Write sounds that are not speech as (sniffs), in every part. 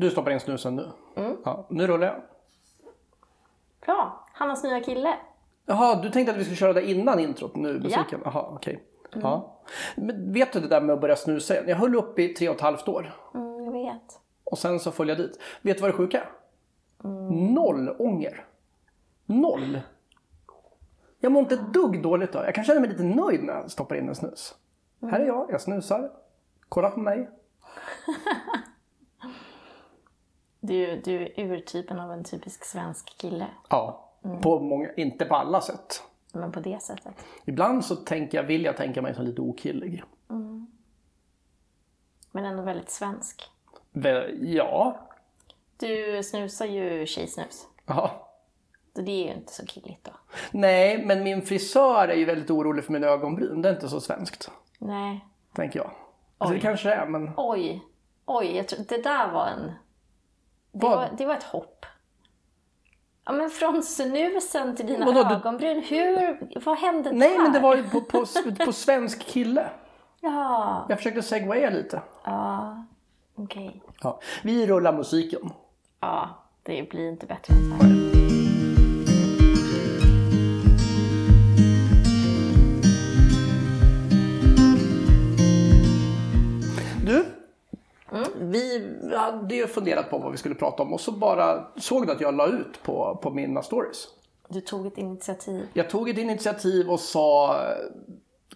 Du stoppar in snusen nu? Mm. Ja, nu rullar jag. Bra! Hannas nya kille. Jaha, du tänkte att vi skulle köra det innan introt nu, musiken? Jaha, okej. Ja. Men vet du det där med att börja snusa igen? Jag höll upp i tre och ett halvt år. Mm, jag vet. Och sen så följde jag dit. Vet du vad det sjuka är? Noll ånger. Noll. Jag mår inte ett dugg dåligt då. Jag kan känna mig lite nöjd när jag stoppar in en snus. Här är jag, jag snusar. Kolla på mig. (laughs) Du, du är urtypen av en typisk svensk kille. Ja, på många, inte på alla sätt. Men på det sättet. Ibland så tänker jag, vill jag tänka mig som lite okillig. Men ändå väldigt svensk. Vä- Ja, Du snusar ju tjejsnus. ja. Så det är ju inte så killigt då. Nej, men min frisör är ju väldigt orolig för mina ögonbryn. Det är inte så svenskt, Nej. tänker jag. Alltså, det kanske är, men... Oj. Oj, jag tror, det där var en... Det var, det var ett hopp. Ja, men från snusen till dina Vadå, du- ögonbryn. Hur... Vad hände Nej, där? men det var ju på, på, (laughs) på svensk kille. Ja. Jag försökte segwaya lite. Ja. Okej. Ja. Vi rullar musiken. Ja, det blir inte bättre än så här. Vi hade ju funderat på vad vi skulle prata om och så bara såg du att jag la ut på, på mina stories. Du tog ett initiativ. Jag tog ett initiativ och sa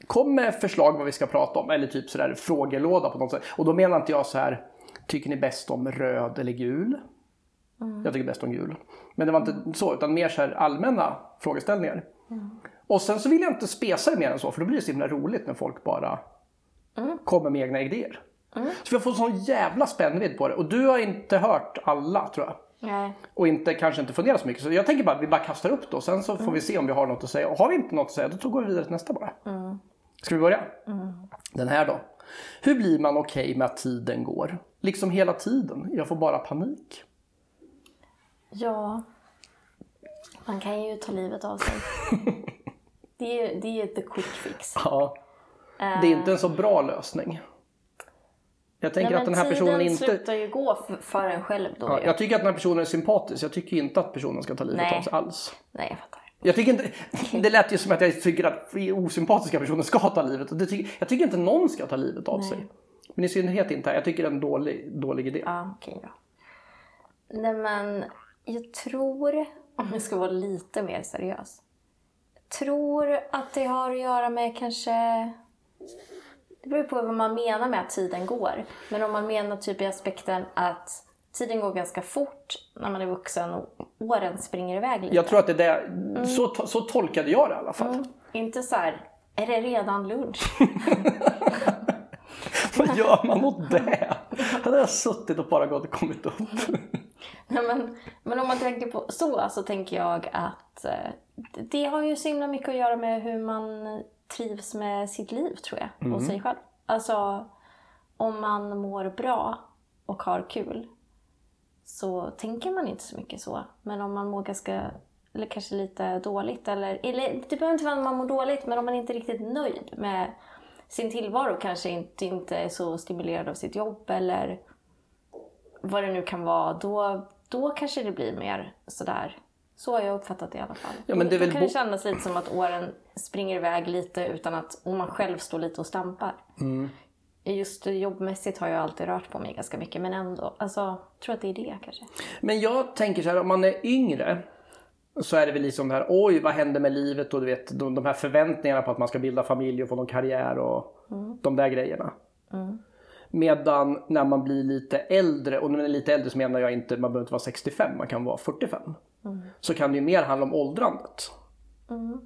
kom med förslag vad vi ska prata om eller typ sådär frågelåda på något sätt. Och då menar inte jag så här tycker ni bäst om röd eller gul? Jag tycker bäst om gul. Men det var inte så utan mer så här allmänna frågeställningar. Och sen så vill jag inte spesa det mer än så för då blir det så himla roligt när folk bara kommer med egna idéer. Så vi har fått sån jävla spännvidd på det och du har inte hört alla tror jag. Nej. Och inte, kanske inte funderat så mycket. Så jag tänker bara att vi bara kastar upp då. Sen så får vi se om vi har något att säga. Och har vi inte något att säga då går vi vidare till nästa bara. Ska vi börja? Den här då. Hur blir man okej med att tiden går? Liksom hela tiden. Jag får bara panik. Ja. Man kan ju ta livet av sig. (laughs) det, är, det är the quick fix. Ja. Det är inte en så bra lösning. Jag tänker Nej, att den här personen inte... slutar ju gå för, en själv då. Ja, jag tycker att den här personen är sympatisk. Jag tycker inte att personen ska ta livet Nej. av sig alls. Nej, jag fattar. Jag tycker inte, det lät ju som att jag tycker att osympatiska personer ska ta livet. Och Det tycker, jag tycker inte någon ska ta livet av sig. Men i synnerhet inte här. Jag tycker det är en dålig, dålig idé. Ja, okej då. Nej, men jag tror, om jag ska vara lite mer seriös. Jag tror att det har att göra med kanske... Det beror på vad man menar med att tiden går. Men om man menar typ i aspekten att tiden går ganska fort när man är vuxen och åren springer iväg lite. Jag tror att det är det, så, så tolkade jag det i alla fall. Inte så här, är det redan lunch? (laughs) Vad gör man åt det? Hade jag suttit och bara gått och kommit upp. (laughs) Nej, men, men om man tänker på så, så tänker jag att eh, det har ju så himla mycket att göra med hur man trivs med sitt liv, tror jag, och sig själv. Alltså, om man mår bra och har kul så tänker man inte så mycket så. Men om man mår ganska, eller kanske lite dåligt, eller, eller det behöver inte vara att man mår dåligt, men om man inte är riktigt nöjd med sin tillvaro, kanske inte, inte är så stimulerad av sitt jobb eller vad det nu kan vara, då, då kanske det blir mer sådär. Så har jag uppfattat det i alla fall. Ja, men det väl kan det kännas lite som att åren springer iväg lite utan att och man själv står lite och stampar. Mm. Just jobbmässigt har jag alltid rört på mig ganska mycket men ändå, alltså, jag tror att det är det kanske. Men jag tänker så här, om man är yngre så är det väl liksom det här, oj vad händer med livet och du vet de, de här förväntningarna på att man ska bilda familj och få någon karriär och de där grejerna. Medan när man blir lite äldre, och när man är lite äldre så menar jag inte, man behöver inte vara 65, man kan vara 45. Så kan det ju mer handla om åldrandet.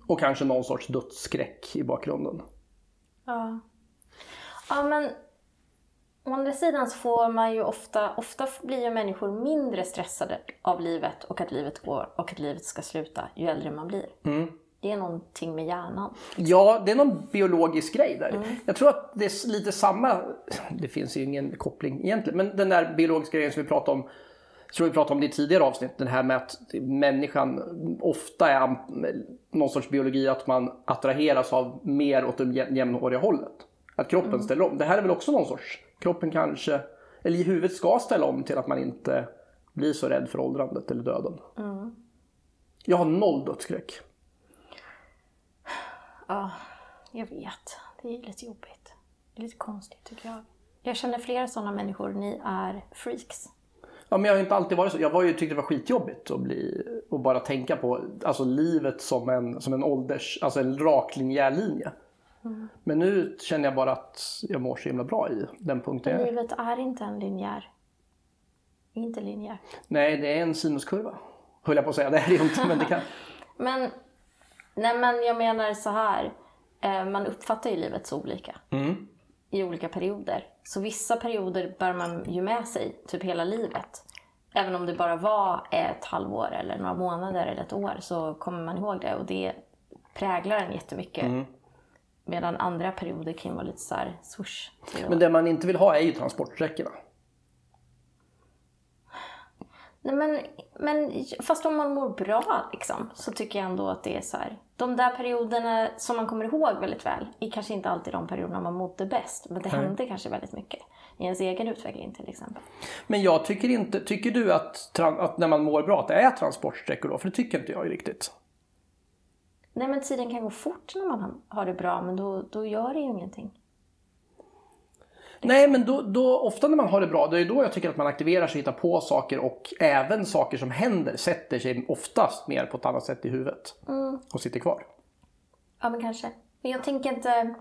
Och kanske någon sorts dödsskräck i bakgrunden. Ja. Ja, men å andra sidan så får man ju ofta, ofta blir ju människor mindre stressade av livet och att livet går och att livet ska sluta ju äldre man blir. Det är någonting med hjärnan. Ja, det är någon biologisk grej där. Jag tror att det är lite samma, (sniffs) det finns ju ingen koppling egentligen, men den där biologiska grejen som vi pratade om, tror vi pratade om det i tidigare avsnitt, den här med att människan ofta är någon sorts biologi att man attraheras av mer åt det jäm- jämnhåriga hållet. Att kroppen ställer om. Det här är väl också någon sorts, kroppen kanske, eller i huvudet ska ställa om till att man inte blir så rädd för åldrandet eller döden. Jag har noll dödsskräck. Ja, jag vet. Det är lite jobbigt. Det är lite konstigt tycker jag. Jag känner flera sådana människor. Ni är freaks. Ja, men jag har inte alltid varit så. Jag var ju, tyckte det var skitjobbigt att bli, och bara tänka på alltså, livet som en, som en ålders, alltså en rak linjär linje. Men nu känner jag bara att jag mår så himla bra i den punkten jag är. Livet är inte en linjär. Inte linjär. Nej, det är en sinuskurva. Höll jag på att säga. Det är det inte, men det kan... (laughs) Men, nej men jag menar så här. Eh, man uppfattar ju livet så olika. Mm. I olika perioder. Så vissa perioder bär man ju med sig typ hela livet. Även om det bara var ett halvår eller några månader eller ett år så kommer man ihåg det och det präglar en jättemycket. Medan andra perioder kan vara lite så här swoosh. Men det man inte vill ha är ju transportsträckorna. Nej, men, men fast om man mår bra liksom, så tycker jag ändå att det är så här. De där perioderna som man kommer ihåg väldigt väl är kanske inte alltid de perioderna man mådde bäst. Men det hände kanske väldigt mycket i ens egen utveckling till exempel. Men jag tycker inte, tycker du att, att när man mår bra att det är transportsträckor då? För det tycker inte jag riktigt. Nej men tiden kan gå fort när man har- har det bra men då, då gör det ju ingenting. Nej, men då, då, ofta när man har det bra, det är då jag tycker att man aktiverar sig, hittar på saker och även saker som händer sätter sig oftast mer på ett annat sätt i huvudet. Och sitter kvar. Ja men kanske. Men jag tänker inte,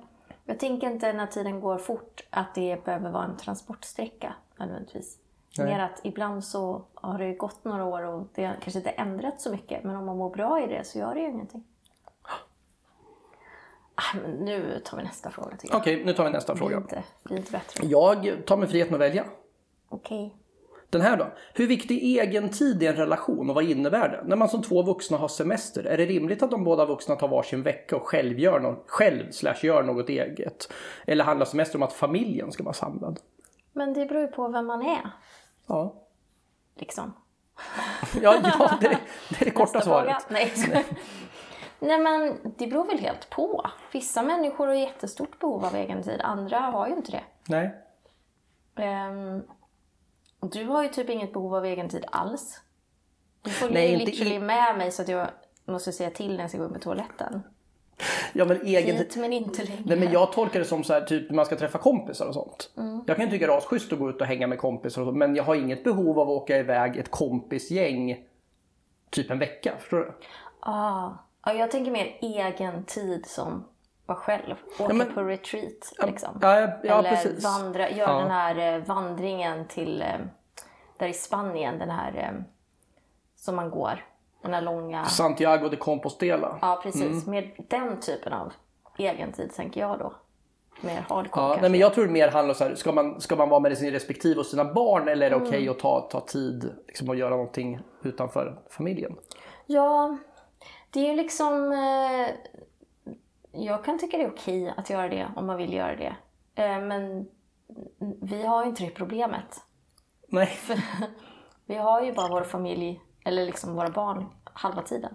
jag tänker inte när tiden går fort att det behöver vara en transportsträcka nödvändigtvis. Nej. Mer att ibland så har det gått några år och det har kanske inte ändrats så mycket. Men om man mår bra i det så gör det ju ingenting. Ah, nu tar vi nästa fråga tycker jag. Okej, nu tar vi nästa Det blir fråga. inte, blir inte bättre. Jag tar mig friheten att välja. Okej. Den här då. Hur viktig är egen tid i en relation och vad innebär det? När man som två vuxna har semester, är det rimligt att de båda vuxna tar varsin vecka och själv gör, något, själv slash gör något eget? Eller handlar semester om att familjen ska vara samlad? Men det beror ju på vem man är. Ja, Liksom. ja, ja det, är, det är det (laughs) korta Nästa svaret. fråga. Nej. Nej men det beror väl helt på. Vissa människor har jättestort behov av egen tid, andra har ju inte det. Nej. Och du har ju typ inget behov av egen tid alls. Du följer Nej, ju literally i- med mig så att jag måste säga till när jag ska gå upp på toaletten. Ja, men egen. Hit men inte längre. Nej, men jag tolkar det som så här, typ när man ska träffa kompisar och sånt. Jag kan ju tycka det är asschysst att gå ut och hänga med kompisar och så, men jag har inget behov av att åka iväg ett kompisgäng typ en vecka. Förstår du? Ah. Ja, jag tänker mer egen tid som vara själv. Åka men- på retreat liksom. Ja, ja, ja Eller precis. vandra, göra Ja. den här eh, vandringen till, eh, där i Spanien, den här eh, som man går. Den här långa, Santiago de Compostela. ja precis. Mm. Med den typen av egen tid tänker jag då. Mer hardcore Ja, nej, men jag tror det mer handlar om så här, ska man, ska man vara med sin respektive och sina barn eller är det okej att ta, ta tid liksom, och göra någonting utanför familjen? Ja, det är ju liksom... Eh, jag kan tycka det är okej att göra det om man vill göra det. Eh, men vi har ju inte det problemet. Nej. (laughs) Vi har ju bara vår familj, eller liksom våra barn, halva tiden.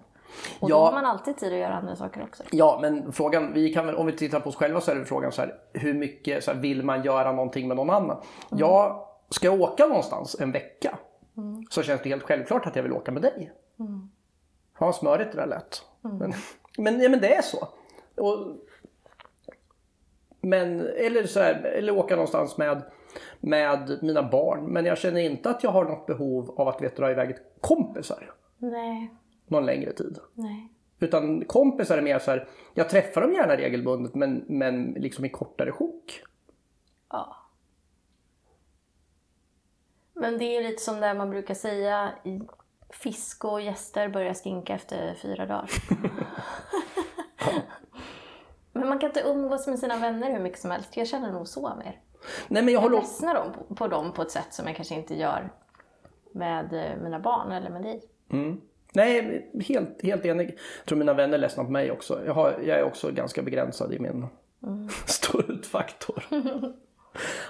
Och Ja. då har man alltid tid att göra andra saker också. Ja, men frågan, vi kan om vi tittar på oss själva så är det frågan så här, hur mycket så här, vill man göra någonting med någon annan? Jag ska åka någonstans en vecka så känns det helt självklart att jag vill åka med dig. Fan vad smörigt det där lät. Men, men, ja, men det är så. Och, men, eller, så här, eller åka någonstans med, med mina barn. Men jag känner inte att jag har något behov av att vet, dra iväg kompisar Nej, någon längre tid. nej. Utan kompisar är mer så här, jag träffar dem gärna regelbundet men, men liksom i kortare sjok. Ja. Men det är lite som det man brukar säga, fisk och gäster börjar stinka efter fyra dagar. (laughs) Men man kan inte umgås med sina vänner hur mycket som helst. Jag känner nog så mer. Nej men jag Jag håller ledsnar dem på, dem på ett sätt som jag kanske inte gör med eh, mina barn eller med dig. Nej, helt, helt enig. Jag tror mina vänner ledsnar på mig också. Jag, har, jag är också ganska begränsad i min stå ut-faktor.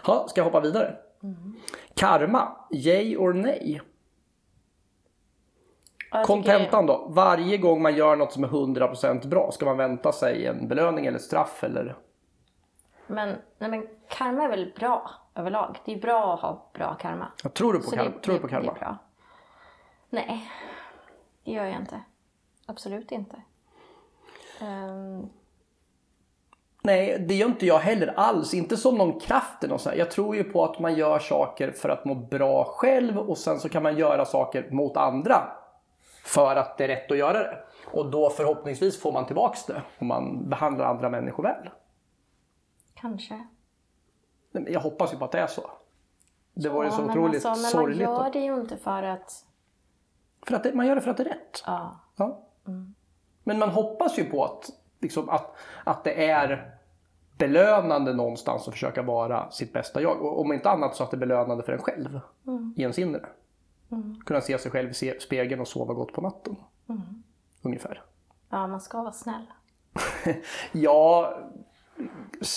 Ha, ska jag hoppa vidare? Karma, yay or nej? Kontentan då, varje gång man gör något som är 100% bra, ska man vänta sig en belöning eller straff eller? Men, nej, men karma är väl bra? överlag. Det är bra att ha bra karma. Jag tror du på, karma? det, tror du på det, det är karma? bra. Nej, det gör jag inte. Absolut inte. Ehm, Nej, det gör inte jag heller alls. Inte som någon kraft eller något sånt. Jag tror ju på att man gör saker för att må bra själv och sen så kan man göra saker mot andra för att det är rätt att göra det. Och då förhoppningsvis får man tillbaks det om man behandlar andra människor väl. kanske. Men Jag hoppas ju på att det är så. Det var ju så men otroligt alltså, men sorgligt. man då. gör det ju inte för att... För att det, man gör det för att det är rätt. Ja, Ja. Men man hoppas ju på att, liksom, att, att det är belönande någonstans att försöka vara sitt bästa jag. Och om inte annat så att det är belönande för en själv i ens inre. Kunna se sig själv i spegeln och sova gott på natten. Ungefär. ja, man ska vara snäll. (laughs) Ja,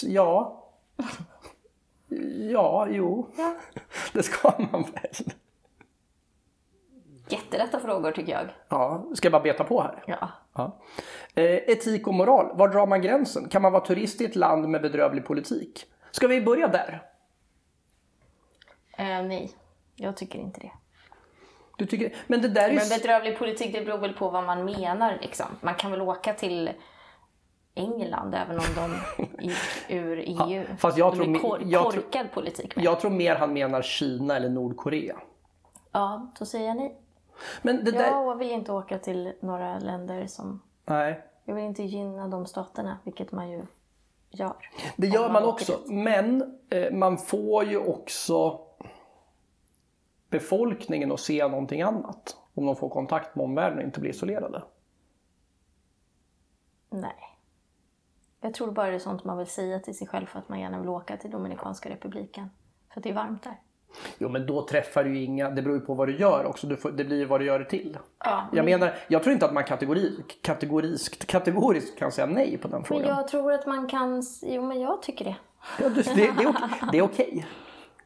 ja. (laughs) Ja, jo. Ja. (laughs) Det ska man väl. Jättelätta frågor tycker jag. Ja, ska jag bara beta på här? Ja. Ja. Eh, etik och moral, var drar man gränsen? Kan man vara turist i ett land med bedrövlig politik? Ska vi börja där? Eh, nej, jag tycker inte det. Du tycker, men det där är. Men bedrövlig politik, det beror väl på vad man menar. Liksom. Man kan väl åka till England även om de gick ur (laughs) EU. fast jag tror kor- jag tror- korkad politik. Med. Jag tror mer han menar Kina eller Nordkorea. Ja, då säger jag nej. Men det där... Jag vill inte åka till några länder som... Nej. Jag vill inte gynna de staterna, vilket man ju gör. Det gör man åker också. Men eh, man får ju också befolkningen att se någonting annat. Om de får kontakt med omvärlden och inte blir isolerade. Nej. Jag tror bara det är sånt man vill säga till sig själv för att man gärna vill åka till Dominikanska republiken. För att det är varmt där. Jo men då träffar du ju inga, det beror ju på vad du gör också. Du får, det blir ju vad du gör det till. Ja, Jag menar, jag tror inte att man kategori, kategoriskt, kategoriskt kan säga nej på den Men frågan. jag tror att man kan... Jo, men jag tycker det. Ja, det, det är okej. (laughs) Det är okej.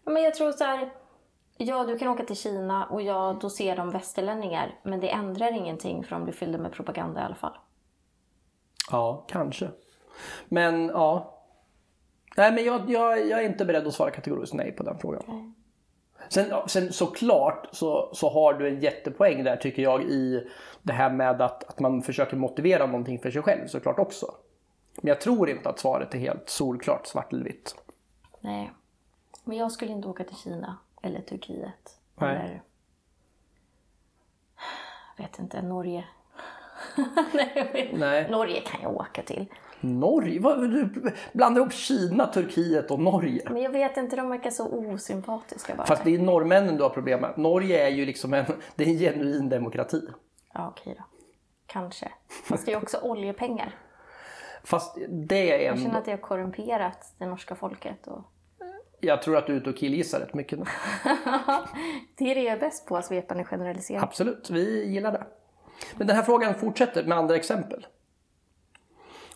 Ja, Men jag tror så här... Ja, du kan åka till Kina och ja, då ser de västerlänningar. Men det ändrar ingenting för de blir fyllda med propaganda i alla fall. Ja, kanske. Men ja. Nej, men jag, jag, jag är inte beredd att svara kategoriskt nej på den frågan. Nej. Sen, sen såklart så, så har du en jättepoäng där tycker jag i det här med att, att man försöker motivera någonting för sig själv såklart också. Men jag tror inte att svaret är helt solklart svart eller vitt. Nej. Men jag skulle inte åka till Kina eller Turkiet. Nej. Eller... Jag vet inte, Norge. (laughs) Nej, jag. Nej. Norge kan jag åka till. Norge? Vad, du blandar ihop Kina, Turkiet och Norge. Men jag vet inte, de verkar så osympatiska bara. Fast det är norrmännen du har problem med. Norge är ju liksom en, (laughs) det är en genuin demokrati. Ja, okej då. Kanske. Fast det är också oljepengar. Fast det är Jag en... känner att det har korrumperat det norska folket. Och... Jag tror att du är ute och killgissar rätt mycket nu. (laughs) Det är det jag är bäst på, svepande generalisering. Absolut, vi gillar det. Men den här frågan fortsätter med andra exempel.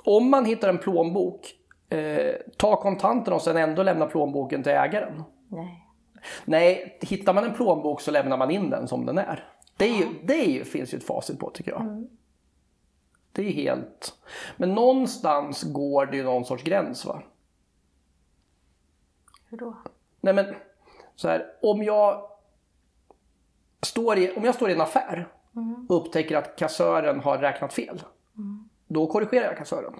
Om man hittar en plånbok, eh, ta kontanterna och sen ändå lämna plånboken till ägaren. Nej. Nej, hittar man en plånbok så lämnar man in den som den är. Det, är ju, det finns ju ett facit på tycker jag. Det är helt... Men någonstans går det ju någon sorts gräns va? Hur då? Nej men, så här, om jag står i, om jag står i en affär och upptäcker att kassören har räknat fel. Då korrigerar jag kassören.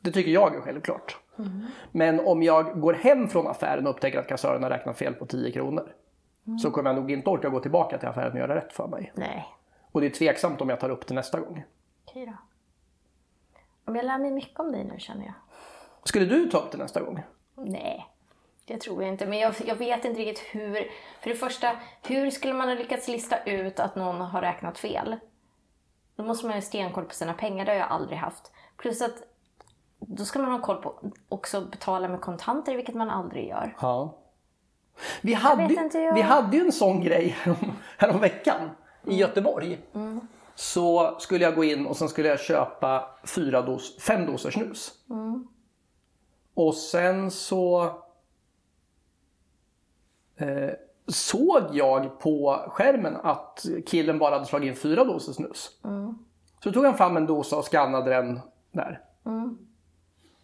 Det tycker jag är självklart. Men om jag går hem från affären och upptäcker att kassören har räknat fel på 10 kronor. Så kommer jag nog inte orka gå tillbaka till affären och göra rätt för mig. Nej. Och det är tveksamt om jag tar upp det nästa gång. Okej då. Om jag lär mig mycket om dig nu känner jag. Skulle du ta upp det nästa gång? Nej, det tror jag inte. Men jag, jag vet inte riktigt hur. För det första, hur skulle man ha lyckats lista ut att någon har räknat fel? Då måste man ha stenkoll på sina pengar, det har jag aldrig haft. Plus att då ska man ha koll på också betala med kontanter, vilket man aldrig gör. Ja. Vi hade, vet inte, jag- vi hade ju en sån grej härom, härom veckan i Göteborg. Så skulle jag gå in och sen skulle jag köpa fyra dos, fem doser snus. Och sen så såg jag på skärmen att killen bara hade slagit in fyra doser snus. Så tog han fram en dosa och skannade den där.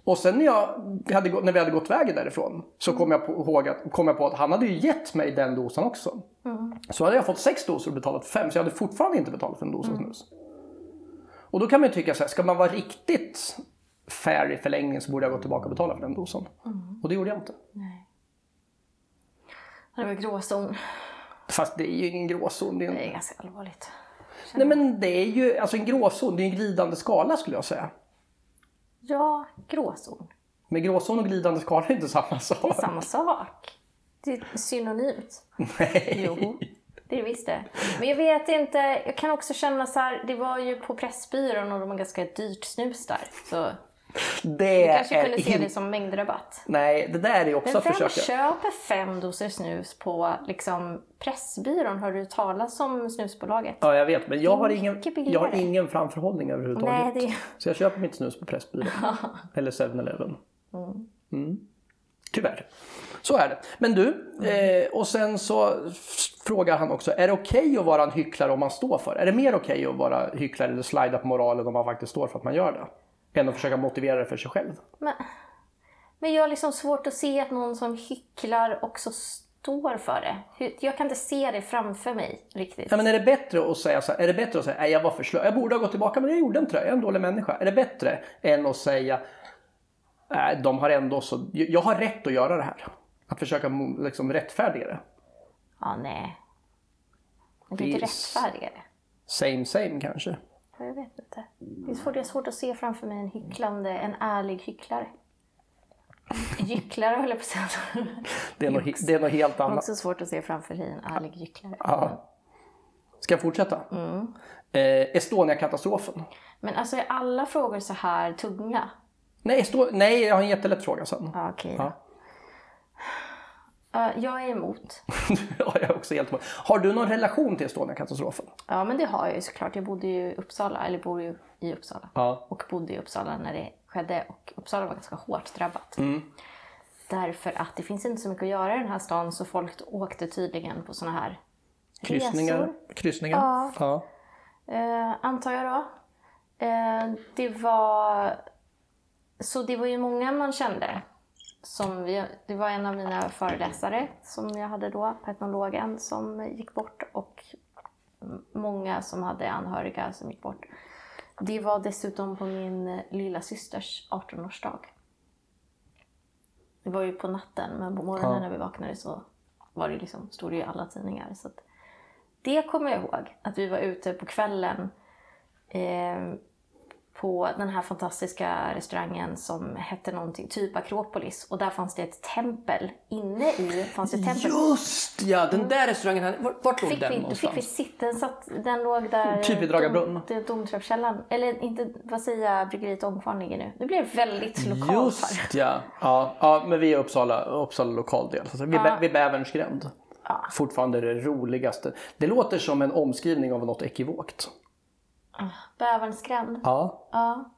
Och sen när, jag hade, när vi hade gått vägen därifrån så kom jag, på, ihåg att, kom jag på att han hade ju gett mig den dosan också. Så hade jag fått sex doser och betalat fem så jag hade fortfarande inte betalat för en dosa snus. Och då kan man ju tycka så här, ska man vara riktigt fair i förlängningen så borde jag gå tillbaka och betala för den dosan. Och det gjorde jag inte. Nej. Det var gråzon. Fast det är ju ingen gråzon. Det är en... Det är ganska allvarligt. Nej men det är ju alltså en gråzon, det är en glidande skala skulle jag säga. Ja, gråzon. Men gråzon och glidande skala är inte samma Det är sak. samma sak. Det är synonymt. Nej. Jo, det är visst det. Men jag vet inte, jag kan också känna så här, det var ju på Pressbyrån och de har ganska dyrt snus där. Så Det du kanske kunde se in- det som mängdrabatt. Nej, det där är ju också Men att vem försöka... köper fem doser snus på liksom, Pressbyrån? Har du talat om snusbolaget? Ja, jag vet, men jag har, ingen, jag har ingen framförhållning överhuvudtaget. Nej, det- Så jag köper mitt snus på Pressbyrån. (laughs) Eller 7-Eleven. Mm. Tyvärr. Så är det. Men du, eh, och sen så frågar han också, är det okej att vara en hycklare om man står för det? Är det mer okej att vara hycklare eller slida på moralen om man faktiskt står för att man gör det? Än att försöka motivera det för sig själv? Men, men jag har liksom svårt att se att någon som hycklar också står för det. Jag kan inte se det framför mig riktigt. Ja, men är det bättre att säga så här, är det bättre att säga, nej jag var för slö, jag borde ha gått tillbaka men jag gjorde inte det, jag är en dålig människa. Är det bättre än att säga, nej de har ändå så, jag har rätt att göra det här. Att försöka liksom rättfärdiga det. Ja, nej. Det är inte är- rättfärdiga det. Same same kanske. Jag vet inte. Det är svårt, det är svårt att se framför mig en hycklande, en ärlig hycklare. Gycklare höll jag på att säga. Det är, något, det är något helt annat. också svårt att se framför sig en ärlig gycklare. Ja. Ska jag fortsätta? Eh, Estonia-katastrofen. Men alltså är alla frågor så här tunga? Nej, Esto- nej, jag har en jättelätt fråga sen. Ja, okej. Ja. Ja, jag är emot. (laughs) ja, jag är också helt emot. Har du någon relation till Estonia-katastrofen? Ja, men det har jag ju såklart. Jag bodde ju i Uppsala, eller bor ju i Uppsala. Ja. Och bodde i Uppsala när det skedde. Och Uppsala var ganska hårt drabbat. Mm. Därför att det finns inte så mycket att göra i den här stan så folk åkte tydligen på såna här Kryssningar? resor. Kryssningar? Ja. ja. Eh, antar jag då. Eh, det var... Så det var ju många man kände. Som vi, det var en av mina föreläsare som jag hade då etnologen som gick bort och många som hade anhöriga som gick bort. Det var dessutom på min lilla systers 18-årsdag. Det var ju på natten men på morgonen Ja. när vi vaknade så var det liksom, stod det i alla tidningar. Så det kommer jag ihåg, att vi var ute på kvällen eh, på den här fantastiska restaurangen som hette någonting, typ Akropolis. Och där fanns det ett tempel. Inne i fanns det ett tempel. Just ja, den där restaurangen, vart, vart låg Fick den vi, någonstans? fick vi sitta, den, satt, den låg där... (laughs) Typ vid Dragabrunn. Dom, Domtrappkällan. Eller inte, vad säger jag, bryggeriet Ångkvarn ligger nu. Nu blir det väldigt lokalt. Just ja. ja. Ja, men vi är Uppsala, Uppsala lokaldel. Alltså, vi, ja. vid Bäverns gränd. Ja. Fortfarande det roligaste. Det låter som en omskrivning av något ekivokt. Bäverns gränd. Ja. Ja.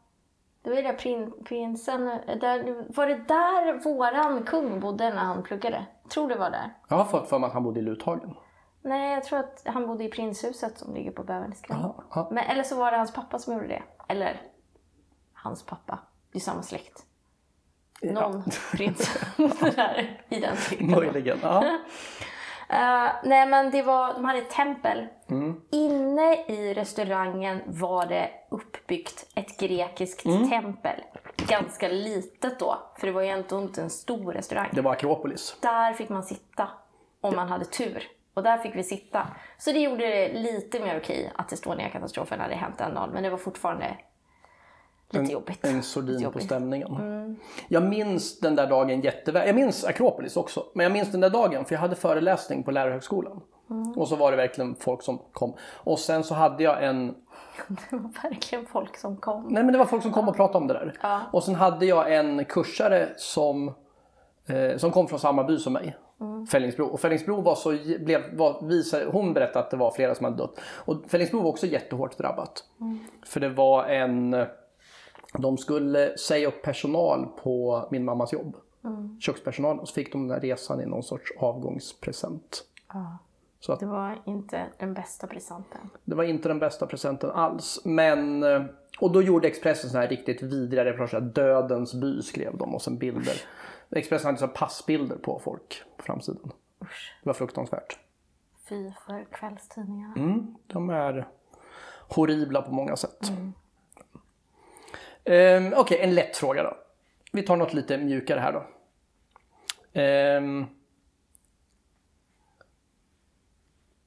Det var ju där prin, prinsen... Där, var det där våran kung bodde när han pluggade? Jag tror det var där. Jag har fått för mig att han bodde i Luthagen. Nej, jag tror att han bodde i prinshuset som ligger på Bäverns gränd. Ja, ja. Men, eller så var det hans pappa som gjorde det. Eller hans pappa. Det är samma släkt. Någon prins (laughs) (laughs) där i den släkten. Möjligen. Ja. (laughs) Eh, nej men det var, de hade ett tempel. Mm. Inne i restaurangen var det uppbyggt ett grekiskt Mm. tempel. Ganska litet då, för det var ju ändå inte en stor restaurang. Det var Akropolis. Där fick man sitta om man hade tur. Och där fick vi sitta. Så det gjorde det lite mer okej att Estonia-katastrofen hade hänt den dagen. Men det var fortfarande lite jobbigt. En sordin på stämningen. Jag minns den där dagen jätteväl. Jag minns Akropolis också. Men jag minns den där dagen för jag hade föreläsning på lärarhögskolan. Och så var det verkligen folk som kom. Och sen så hade jag en (laughs) Det var verkligen folk som kom. Nej men det var folk som kom och pratade om det där. Ja. Och sen hade jag en kursare som, eh, som kom från samma by som mig. Fällingsbro. Och Fällingsbro var så, blev, var, visade, hon berättade att det var flera som hade dött. Och Fällingsbro var också jättehårt drabbat. För det var en, de skulle säga upp personal på min mammas jobb. Kökspersonalen. Och så fick de den här resan i någon sorts avgångspresent. Ja. Så att Det var inte den bästa presenten. det var inte den bästa presenten alls. Men, eh, och då gjorde Expressen så här riktigt vidriga reportage. Dödens by skrev de och sen bilder. Expressen hade så passbilder på folk på framsidan. Det var fruktansvärt. Fy för kvällstidningarna. Mm, de är horribla på många sätt. Ehm, Okej, en lätt fråga då. Vi tar något lite mjukare här då. Ehm,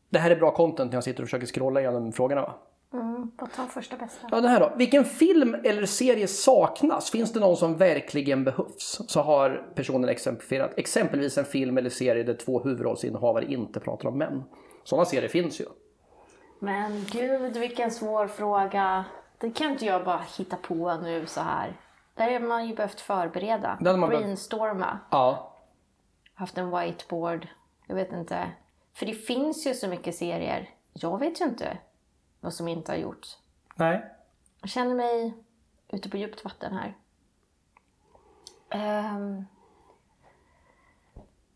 det här är bra content när jag sitter och försöker scrolla igenom frågorna va? Mm, tar första bästa? Ja, det här då. Vilken film eller serie saknas? Finns det någon som verkligen behövs? Så har personen exemplifierat exempelvis en film eller serie där två huvudrollsinnehavare inte pratar om män. Sådana serier finns ju. Men gud vilken svår fråga. Det kan inte jag bara hitta på nu så här. Där har man ju behövt förbereda. Det hade man Brainstorma. Ja, Haft en whiteboard. Jag vet inte. För det finns ju så mycket serier. Jag vet ju inte vad som inte har gjorts. nej. Jag känner mig ute på djupt vatten här. Um,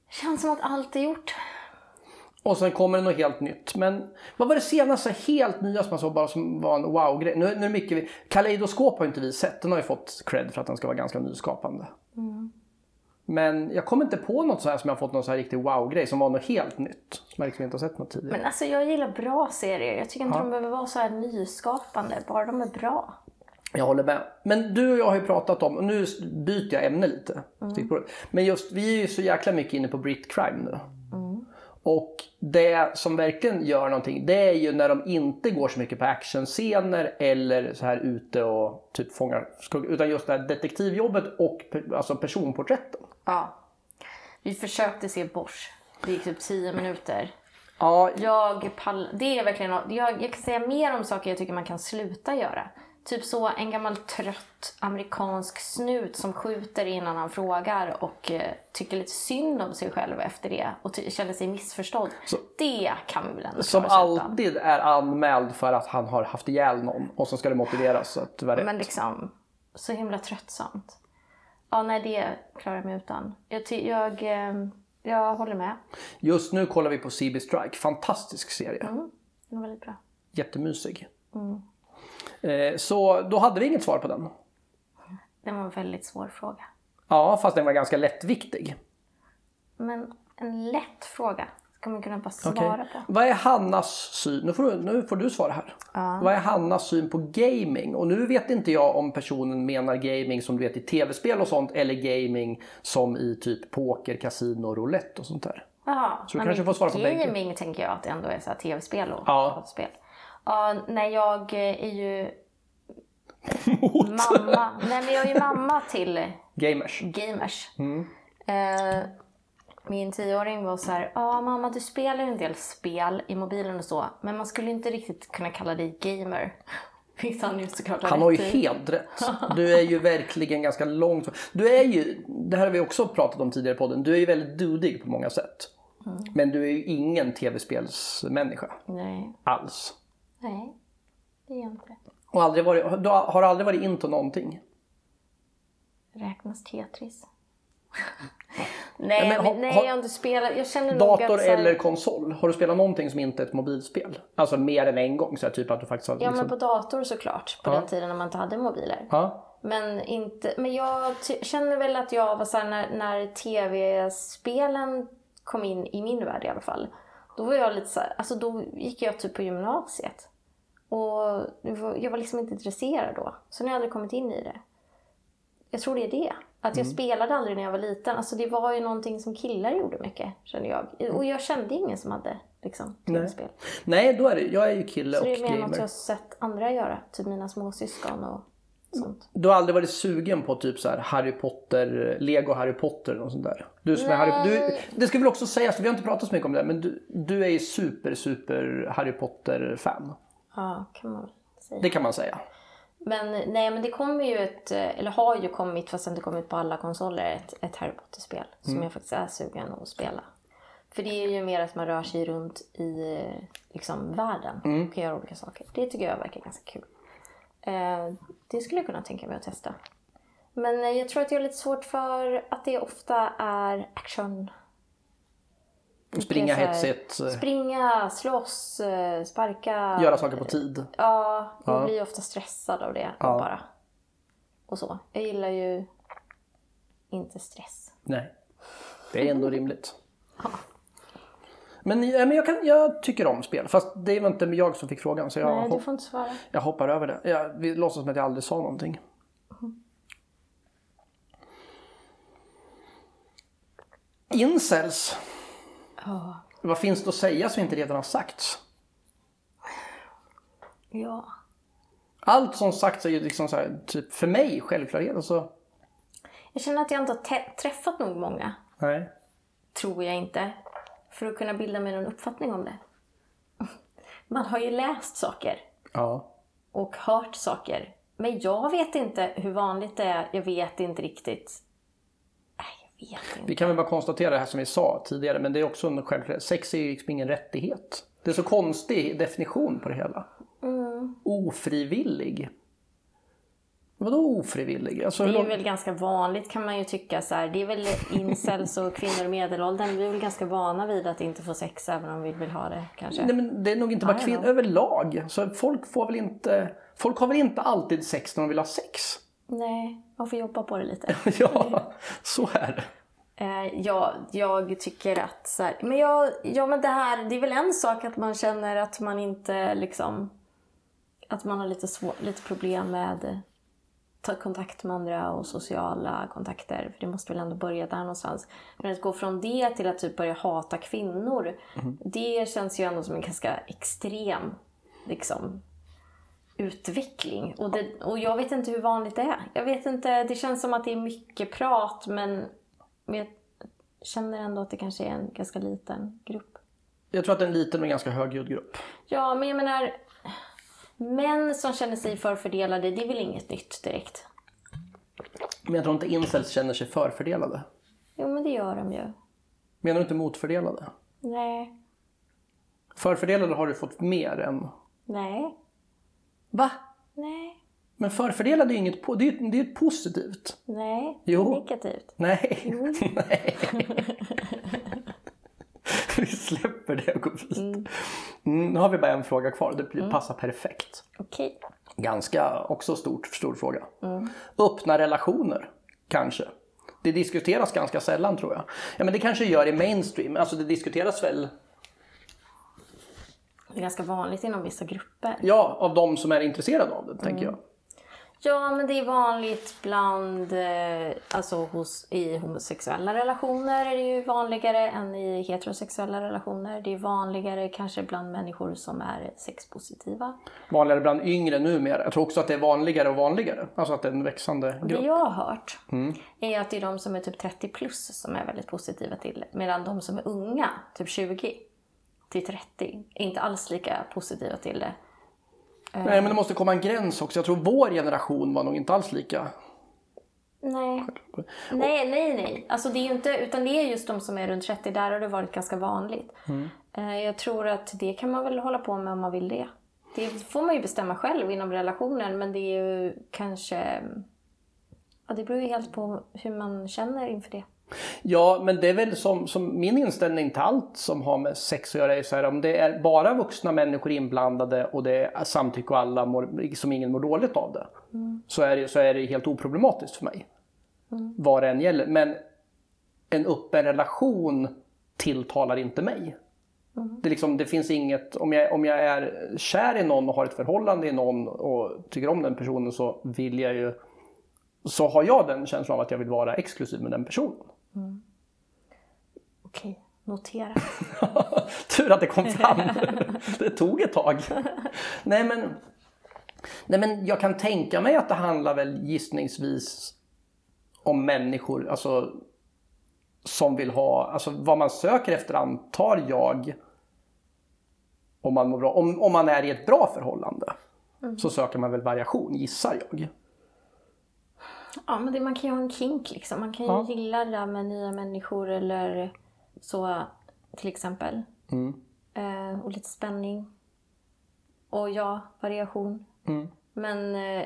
känns som att allt är gjort. Och sen kommer det något helt nytt. Men vad var det senaste helt nya som man såg bara som var en wow-grej? Nu, nu är mycket vi... Kaleidoskop har inte vi sett. Den har ju fått cred för att den ska vara ganska nyskapande. Men jag kommer inte på något så här som jag har fått någon så här riktig wow-grej som var något helt nytt. Som jag liksom inte har sett något tidigare. Men alltså jag gillar bra serier. Jag tycker inte Ja. de behöver vara så här nyskapande. Bara de är bra. Jag håller med. Men du och jag har ju pratat om, och nu byter jag ämne lite. Men just, vi är ju så jäkla mycket inne på Brit Crime nu. Och det som verkligen gör någonting, det är ju när de inte går så mycket på actionscener eller så här ute och typ fångar skuggor. Utan just det här detektivjobbet och alltså personporträtten. Ja. Vi försökte se Bosch. Det gick typ 10 minuter. Ja, Jag pall... Det är verkligen jag, jag kan säga mer om saker jag tycker man kan sluta göra. Typ så en gammal trött amerikansk snut som skjuter innan han frågar och eh, tycker lite synd om sig själv efter det och ty- känner sig missförstådd. det kan vi väl ändå som utan. alltid är anmäld för att han har haft ihjäl någon. Och så ska det motiveras att vara rätt. Men liksom, så himla tröttsamt. Ja, nej det klarar jag mig utan. Jag, ty- jag, eh, jag håller med. Just nu kollar vi på CB Strike. Fantastisk serie. Den var väldigt bra. Jättemysig. Eh, Så då hade vi inget svar på den. Det var en väldigt svår fråga. Ja, fast den var ganska lättviktig. Men en lätt fråga ska man kunna bara svara Okej. på. Vad är Hannas syn? Nu får du, nu får du svara här. Vad är Hannas syn på gaming? Och nu vet inte jag om personen menar gaming som du vet i tv-spel och sånt eller gaming som i typ poker, kasino, roulette och sånt där. Jaha, Så du kanske får svara på. Gaming tänker jag att det ändå är så tv-spel och Ja. spel. Ja, nej jag är ju mamma. Nej men jag är ju mamma till Gamers. gamers. Mm. Eh, min tioåring var så här, ja mamma du spelar en del spel i mobilen och så, men man skulle inte riktigt kunna kalla dig gamer. (laughs) Vilket han ju såklart Han har ju helt rätt. (laughs) Du är ju verkligen ganska långt. Du är ju, det här har vi också pratat om tidigare i podden, du är ju väldigt dudig på många sätt. Men du är ju ingen tv-spelsmänniska Nej, alls. Nej, det är jag inte. Och aldrig varit, du har aldrig varit into någonting. Räknas Tetris? (laughs) nej, men har- nej jag har inte spelat. Jag känner nog att Dator här, eller konsol? Har du spelat någonting som inte är ett mobilspel? Alltså mer än en gång? Så här, typ att du faktiskt har... Ja, Liksom... men på dator såklart. På Ja. den tiden när man inte hade mobiler. ja. Men, inte, men jag känner väl att jag var såhär när, när tv-spelen kom in i min värld i alla fall. Då var jag lite såhär, alltså då gick jag typ på gymnasiet. Och jag var liksom inte intresserad då. Så nu har jag aldrig kommit in i det. Jag tror det är det. Att Mm. jag spelade aldrig när jag var liten. Alltså det var ju någonting som killar gjorde mycket, kände jag. Och jag kände ingen som hade liksom tv-spel. Nej, då är det, jag är ju kille Så och det är mer något jag gamer. har sett andra göra. Typ mina småsyskon och sånt. Du har aldrig varit sugen på typ så här Harry Potter, Lego Harry Potter och sånt där? Du som är Harry, du, det ska väl också sägas, vi har inte pratat så mycket om det, men du, du är ju super, super Harry Potter-fan. Ja, kan man säga. Det kan man säga. Men nej, men det kommer ju ett, eller har ju kommit, fast det inte kommit på alla konsoler, ett, ett Harry Potter-spel. Som jag faktiskt är sugen att spela. För det är ju mer att man rör sig runt i liksom, världen och kan göra olika saker. Det tycker jag verkar ganska kul. Eh, det skulle jag kunna tänka mig att testa. Men eh, jag tror att jag har lite svårt för att det ofta är action. Springa hetsigt, eh, Springa, slåss, eh, sparka. göra saker på tid. Ja, jag Ja. blir ofta stressad av det. Ja. Bara. Och så. Jag gillar ju inte stress. Nej, det är ändå rimligt. (laughs) Men, ja, men jag, kan, jag tycker om spel, fast det var inte jag som fick frågan så jag, Nej, du får inte svara. jag hoppar över det. Jag, vi låtsas som att jag aldrig sa någonting. Incels, Ja. vad finns det att säga som inte redan har sagts? ja. Allt som sagts är ju liksom så här, typ för mig självklarhet. Alltså, Jag känner att jag inte har träffat nog många. nej. Tror jag inte. För att kunna bilda mig någon uppfattning om det. (laughs) Man har ju läst saker. Ja. och hört saker. Men jag vet inte hur vanligt det är. Jag vet inte riktigt. Nej, jag vet inte. Vi kan väl bara konstatera det här som vi sa tidigare, men det är också en självklarhet. Sex är ju liksom ingen rättighet. Det är så konstig definition på det hela. Ofrivillig. Vadå ofrivillig? Alltså, Det är lång- väl ganska vanligt kan man ju tycka så här. Det är väl incels och kvinnor i medelåldern. Vi är väl ganska vana vid att inte få sex även om vi vill ha det kanske. Nej, men det är nog inte bara kvinnor överlag. Så folk får väl inte... Folk har väl inte alltid sex när de vill ha sex? Nej, man får jobba på det lite. (laughs) ja, så är det. Eh, ja, jag tycker att så här, men jag, ja men det här, det är väl en sak att man känner att man inte liksom, att man har lite, svår, lite problem med ta kontakt med andra och sociala kontakter. För det måste väl ändå börja där någonstans. Men att gå från det till att typ börja hata kvinnor, det känns ju ändå som en ganska extrem liksom, utveckling. Och, det, och jag vet inte hur vanligt det är. Jag vet inte, det känns som att det är mycket prat men, men jag känner ändå att det kanske är en ganska liten grupp. Jag tror att det är en liten men ganska högljudd grupp. Ja, men jag menar, män som känner sig förfördelade, det är väl inget nytt direkt? Men jag tror inte incels känner sig förfördelade. Jo, men det gör de ju. Menar du inte motfördelade? Nej, Förfördelade har du fått mer än... nej, Va? nej, Men förfördelade är inget... po- Det är det är positivt. nej. Jo. Negativt. Nej. (laughs) Nej. vi släpper det och går vidare. Mm, nu har vi bara en fråga kvar. Det blir- passar perfekt. Okej. Ganska också stort, stor fråga. Öppna relationer, kanske. Det diskuteras ganska sällan tror jag. Ja men det kanske gör i mainstream. Alltså det diskuteras väl, Det är ganska vanligt inom vissa grupper. ja, av de som är intresserade av det, tänker jag. Ja, men det är vanligt bland, eh, alltså hos, i homosexuella relationer är det ju vanligare än i heterosexuella relationer. Det är vanligare kanske bland människor som är sexpositiva. Vanligare bland yngre numera. Jag tror också att det är vanligare och vanligare. Alltså att det är en växande Det grupp. jag har hört är att det är de som är typ 30 plus som är väldigt positiva till det. Medan de som är unga, typ 20 till 30, är inte alls lika positiva till det. Nej men det måste komma en gräns också. Jag tror vår generation var nog inte alls lika. Nej. nej, nej, nej. Alltså det är inte, utan det är just de som är runt 30, där har det varit ganska vanligt. Eh, Jag tror att det kan man väl hålla på med om man vill det. Det får man ju bestämma själv inom relationen, men det är ju kanske... Ja, det beror ju helt på hur man känner inför det. Ja, men det är väl som, som min inställning till allt som har med sex att göra är så här, om det är bara vuxna människor inblandade och det är samtycke och alla mår, som ingen mår dåligt av det. Så, är det så är det helt oproblematiskt för mig. Vad det än gäller. Men en öppen relation tilltalar inte mig. Det, är liksom, det finns inget, om jag, om jag är kär i någon och har ett förhållande i någon och tycker om den personen så vill jag ju så har jag den känslan av att jag vill vara exklusiv med den personen. Okej, notera. (laughs) Tur att det kom fram. (laughs) det tog ett tag. Nej men, nej men jag kan tänka mig att det handlar väl gissningsvis om människor alltså, som vill ha, alltså vad man söker efter antar jag om man, mår bra, om, om man är i ett bra förhållande så söker man väl variation gissar jag. Ja, men det, man kan ju ha en kink liksom. Man kan ju Ja. gilla det där med nya människor eller så till exempel. Eh, och lite spänning. Och ja, variation. Men eh,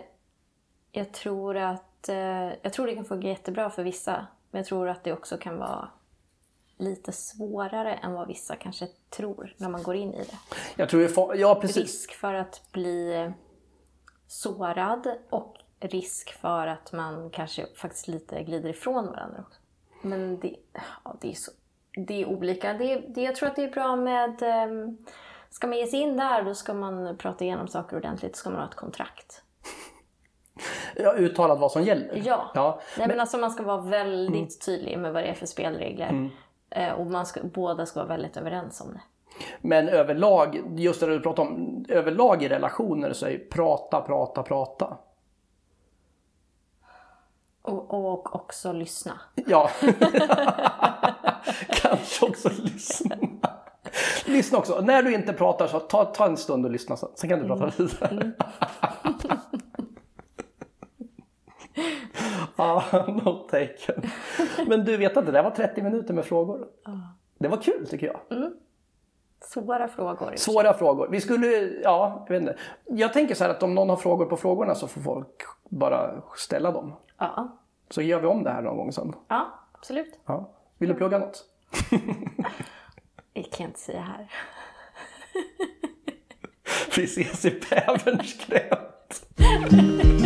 jag tror att eh, jag tror det kan fungera jättebra för vissa. Men jag tror att det också kan vara lite svårare än vad vissa kanske tror när man går in i det. Jag tror det ja precis. Risk för att bli sårad och risk för att man kanske faktiskt lite glider ifrån varandra också. Men det, ja, det, är, så, det är olika. Det, det, jag tror att det är bra med... ehm, Ska man ge sig in där, då ska man prata igenom saker ordentligt. ska man ha ett kontrakt. (laughs) Har uttalat vad som gäller. Ja. ja. Nej, men alltså man ska vara väldigt tydlig med vad det är för spelregler. Eh, Och man ska, båda ska vara väldigt överens om det. Men överlag, just det du pratar om, överlag i relationer så är prata, prata, prata. Och, och också lyssna. Ja. (laughs) Kanske också lyssna. Lyssna också. När du inte pratar så ta, ta en stund och lyssna sen. Sen kan du prata vidare. (laughs) Ja, no taken. Men du vet att det där var 30 minuter med frågor. Det var kul tycker jag. Svåra frågor. Svåra frågor. Vi skulle, ja, jag vet inte. Jag tänker så här att om någon har frågor på frågorna så får folk bara ställa dem. Ja. Så gör vi om det här någon gång sen. Ja, absolut. Ja. Vill du plugga något? (laughs) Det kan jag inte säga här. (laughs) vi ses i bäverns gränt. (laughs)